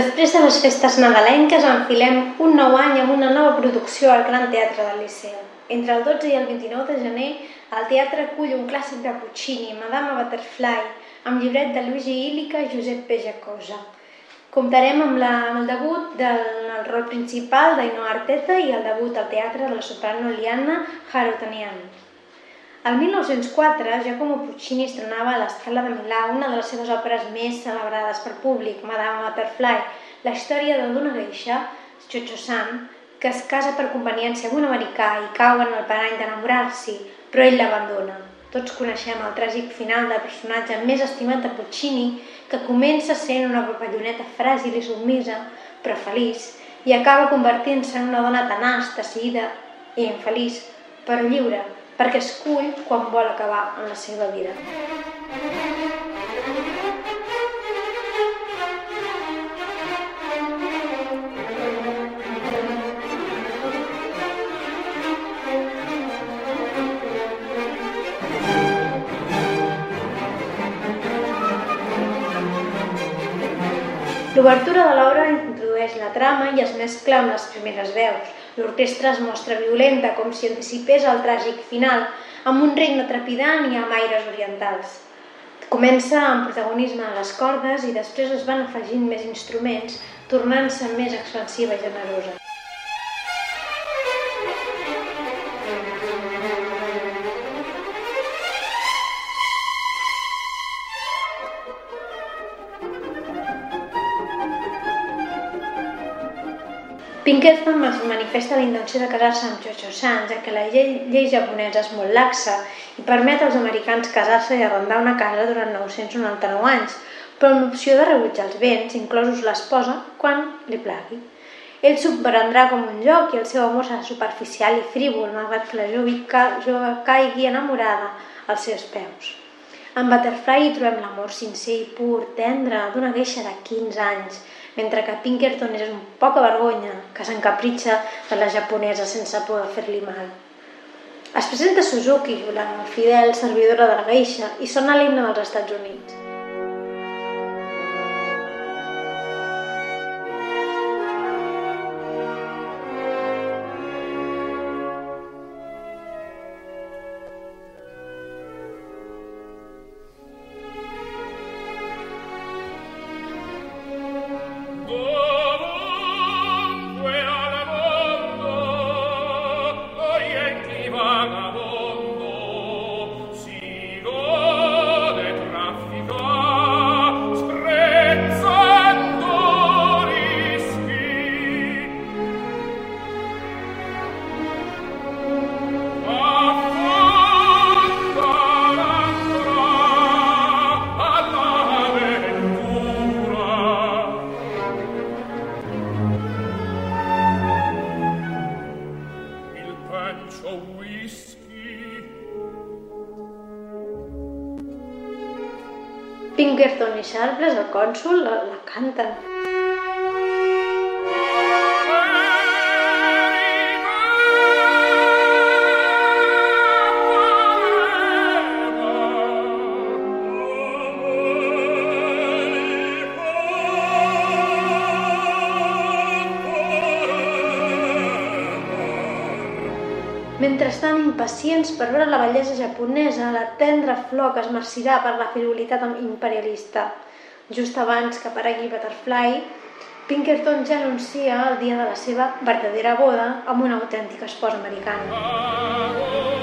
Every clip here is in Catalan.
Després de les festes nadalenques enfilem un nou any amb una nova producció al Gran Teatre del Liceu. Entre el 12 i el 29 de gener, el teatre acull un clàssic de Puccini, Madame Butterfly, amb llibret de Luigi Illica i Josep Pejacosa. Comptarem amb, la, amb el debut del el rol principal d'Ainoa Arteta i el debut al teatre de la soprano Liana Harutanian. El 1904, Giacomo Puccini estrenava a l'Escala de Milà una de les seves òperes més celebrades per públic, Madame Butterfly, la història d'una geisha, Chocho-san, que es casa per conveniència amb un americà i cau en el parany d'enamorar-s'hi, però ell l'abandona. Tots coneixem el tràgic final del personatge més estimat de Puccini, que comença sent una papalloneta fràgil i submisa, però feliç, i acaba convertint-se en una dona tenaç, decidida i infeliç, però lliure, perquè escull quan vol acabar en la seva vida. L'obertura de l'obra introdueix la trama i es mescla amb les primeres veus. L'orquestra es mostra violenta, com si anticipés el tràgic final, amb un regne trepidant i amb aires orientals. Comença amb protagonisme a les cordes i després es van afegint més instruments, tornant-se més expansiva i generosa. Pinkerton es manifesta la intenció de casar-se amb Chocho-san, ja que la llei, llei japonesa és molt laxa i permet als americans casar-se i arrendar una casa durant 999 anys, però amb l'opció de rebutjar els béns, inclosos l'esposa, quan li plagui. Ell subprendrà com un joc i el seu amor serà superficial i frívol, malgrat que la jove, jove caigui enamorada als seus peus. En Butterfly hi trobem l'amor sincer i pur, tendre, d'una queixa de 15 anys, mentre que Pinkerton és un poca vergonya que s'encapritxa de la japonesa sense poder fer-li mal. Es presenta Suzuki, la fidel servidora de la geisha, i sona l'himne dels Estats Units. Pinkerton i Sharpless, el cònsul, la, la canten. Impacients per veure la bellesa japonesa, la tendra flor que es marcirà per la frivolitat imperialista. Just abans que aparegui Butterfly, Pinkerton ja anuncia el dia de la seva verdadera boda amb una autèntica esposa americana.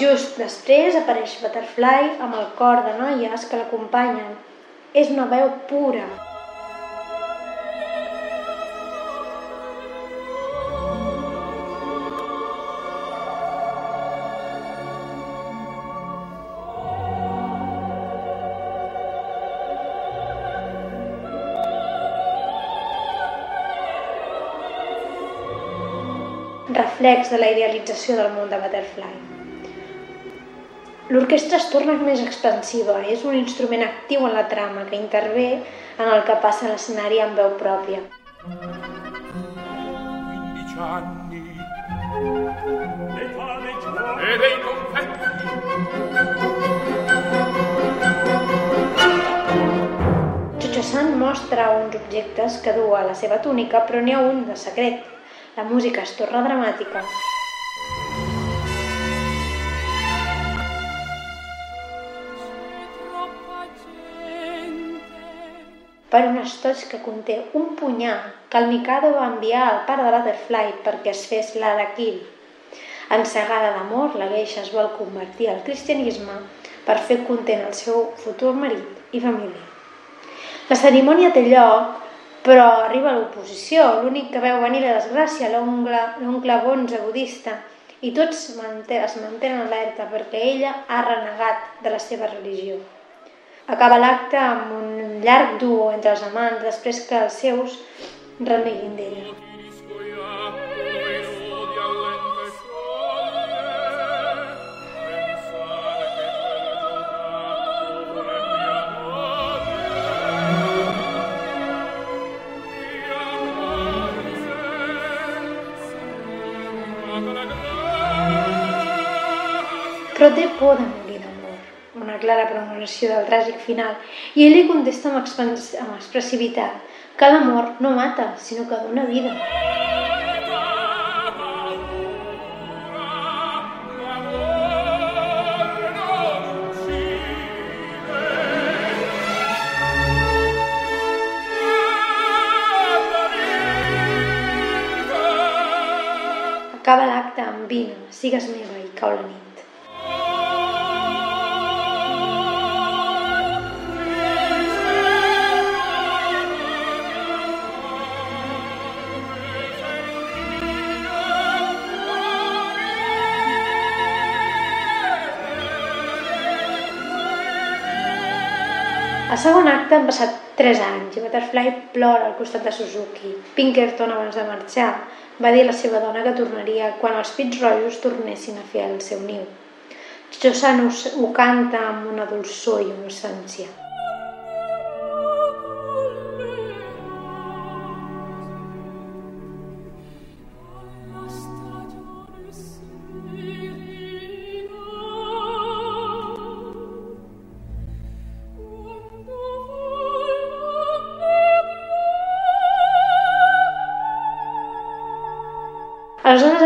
Just després apareix Butterfly amb el cor de noies que l'acompanyen. És una veu pura. reflex de la idealització del món de Butterfly. L'orquestra es torna més expansiva, és un instrument actiu en la trama que intervé en el que passa a l'escenari amb veu pròpia. anni l'età dei giorni e dei confetti Chucho-san mostra uns objectes que du a la seva túnica, però n'hi ha un de secret. La música es torna dramàtica. Per un estoig que conté un punyal que el Mikado va enviar al pare de Butterfly perquè es fes l'Arakiri. Encegada d'amor, la geisha es vol convertir al cristianisme per fer content el seu futur marit i família. La cerimònia té lloc, però arriba l'oposició, l'únic que veu venir la desgràcia, l'oncle bonze budista, i tots es mantenen alerta perquè ella ha renegat de la seva religió. Acaba l'acte amb un llarg duo entre els amants després que els seus reneguin d'ella. Però té por de una clara premonició del tràgic final, i ell li contesta amb, amb expressivitat que l'amor no mata, sinó que dona vida. Al segon acte han passat 3 anys i Butterfly plora al costat de Suzuki. Pinkerton, abans de marxar, va dir a la seva dona que tornaria quan els pits rojos tornessin a fer el seu niu. Chosan ho canta amb una dolçor i innocència. Aleshores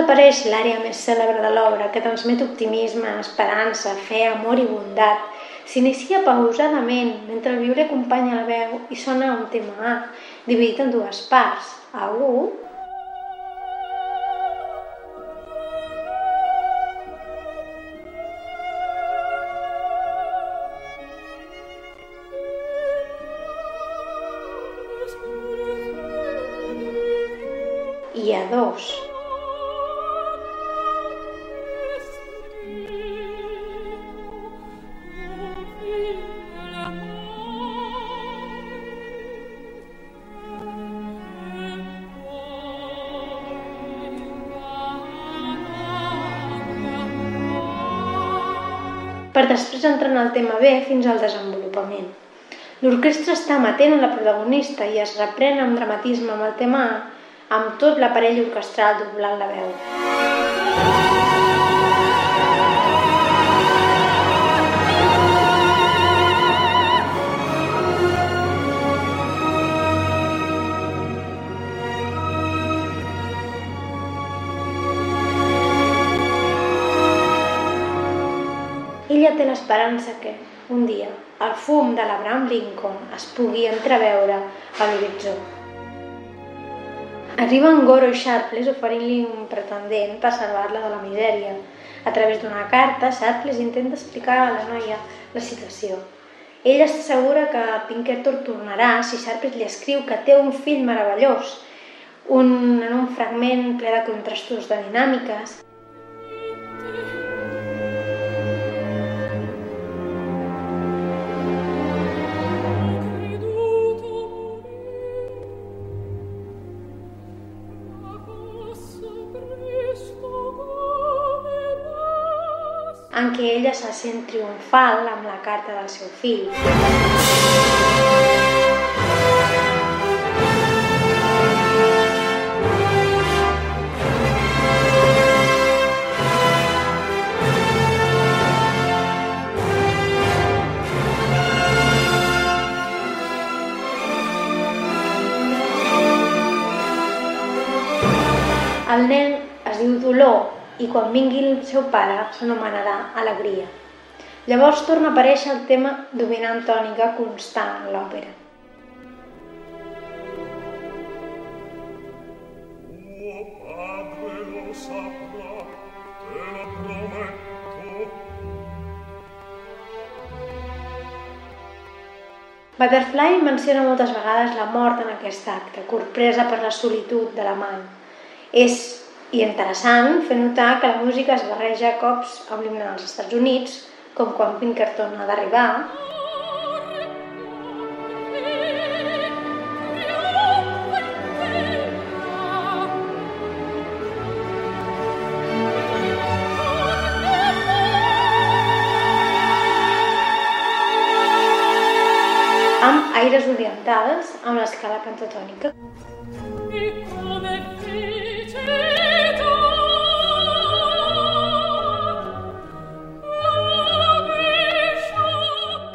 apareix l'àrea més cèlebre de l'obra, que transmet optimisme, esperança, fe, amor i bondat. S'inicia pausadament, mentre el viure acompanya la veu i sona un tema A, dividit en dues parts, A1 i A2. Per després entrar en el tema B fins al desenvolupament. L'orquestra està amatent a la protagonista i es reprèn amb dramatisme amb el tema A, amb tot l'aparell orquestral doblant la veu. Ella té l'esperança que, un dia, el fum de l'Abraham Lincoln es pugui entreveure a l'horitzó. Arriben Goro i Sharpless oferint-li un pretendent per salvar-la de la misèria. A través d'una carta, Sharpless intenta explicar a la noia la situació. Ella està segura que Pinkerton tornarà si Sharpless li escriu que té un fill meravellós, un, en un fragment ple de contrastos de dinàmiques, en què ella se sent triomfal amb la carta del seu fill. El nen es diu Dolor i quan vingui el seu pare s'anomenarà Alegria. Llavors torna a aparèixer el tema dominant tònica constant en l'òpera. Butterfly menciona moltes vegades la mort en aquest acte, corpresa per la solitud de l'amant. És i interessant fer notar que la música es barreja a cops amb l'himne dels Estats Units, com quan Pinkerton ha d'arribar, aires orientals amb l'escala pentatònica.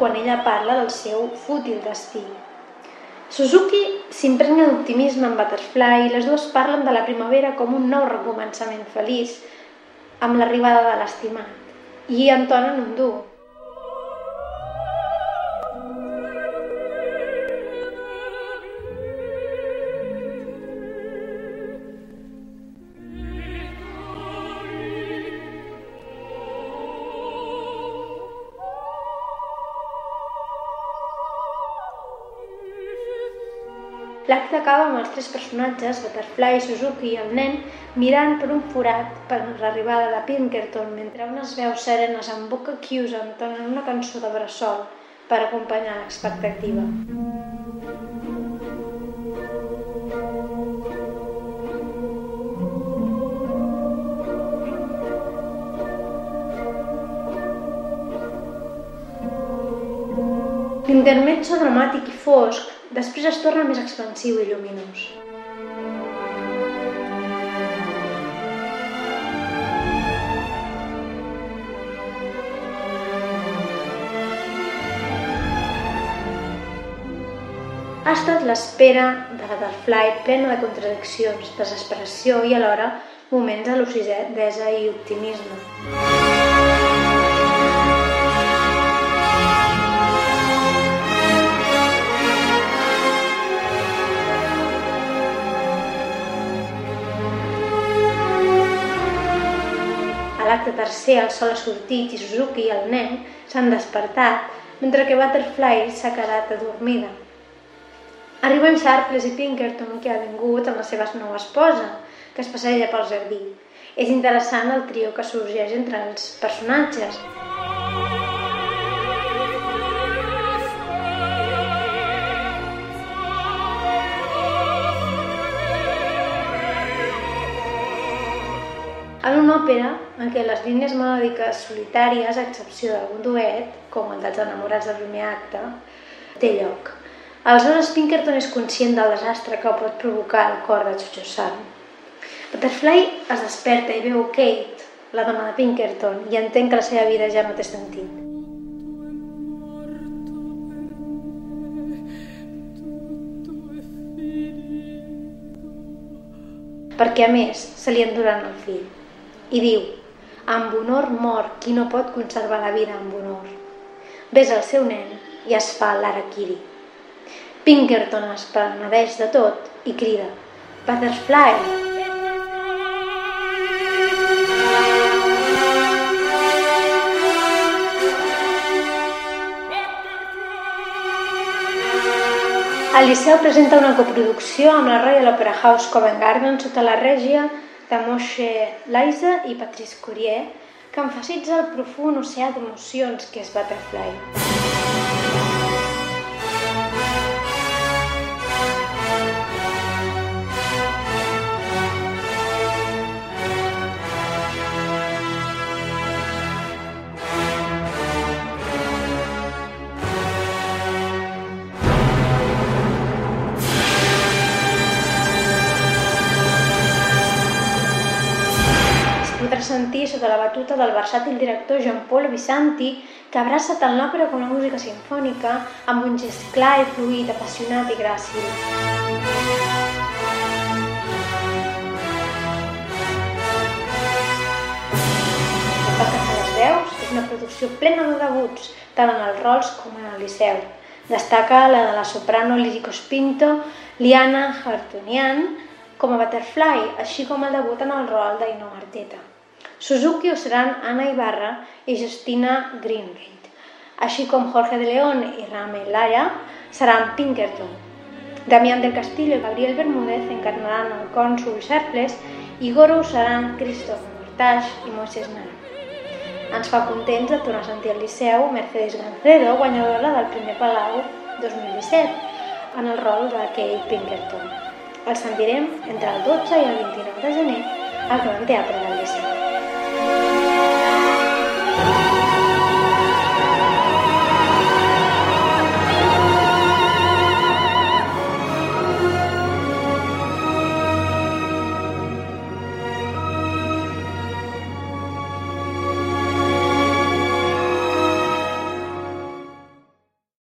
Quan ella parla del seu fútil destí. Suzuki s'impregna d'optimisme en Butterfly i les dues parlen de la primavera com un nou recomençament feliç amb l'arribada de l'estimat i entonen un duo. L'acte acaba amb els tres personatges, Butterfly, Suzuki i el nen, mirant per un forat per l'arribada de Pinkerton, mentre unes veus serenes amb boca quiusa entonen una cançó de bressol per acompanyar l'expectativa. L'intermezzo dramàtic i fosc després es torna més expansiu i lluminós. Ha estat l'espera de Butterfly plena de contradiccions, desesperació i alhora moments de lucidesa i optimisme. L'acte tercer el sol ha sortit i Suzuki i el nen s'han despertat, mentre que Butterfly s'ha quedat adormida. Arriben Sharpless i Pinkerton, que ha vingut amb la seva nova esposa, que es passeja pel jardí. És interessant el trio que sorgeix entre els personatges. En una òpera en què les línies melòdiques solitàries, a excepció d'algun duet, com el dels enamorats del primer acte, té lloc. Aleshores Pinkerton és conscient del desastre que pot provocar el cor de Chucho-san. Butterfly es desperta i veu Kate, la dona de Pinkerton, i entén que la seva vida ja no té sentit. perquè a més se li enduren el fill i diu amb honor mor qui no pot conservar la vida amb honor. Ves al seu nen i es fa l'araquiri. Pinkerton es penedeix de tot i crida Butterfly! El Liceu presenta una coproducció amb la Royal Opera House Covent Garden sota la règia de Moshe Liza i Patrice Courier, que emfasitza el profund oceà d'emocions que és Butterfly. podrà sentir sota la batuta del versàtil director Jean-Paul Vicenti, que abraça tant l'òpera com la música sinfònica amb un gest clar i fluid, apassionat i gràcil. Pel que fa les veus, és una producció plena de debuts, tant en els rols com en el Liceu. Destaca la de la soprano Lirico Spinto, Liana Hartunian, com a Butterfly, així com el debut en el rol d'Aino Arteta. Suzuki ho seran Anna Ibarra i Justina Greengate, així com Jorge de León i Rame Lara seran Pinkerton. Damián del Castillo i Gabriel Bermúdez encarnaran el cònsul Sharpless i Goro seran Christophe Mortage i Moisés Mara. Ens fa contents de tornar a sentir al Liceu Mercedes Gancedo, guanyadora del primer Palau 2017, en el rol de Kate Pinkerton. El sentirem entre el 12 i el 29 de gener al Gran Teatre del Liceu.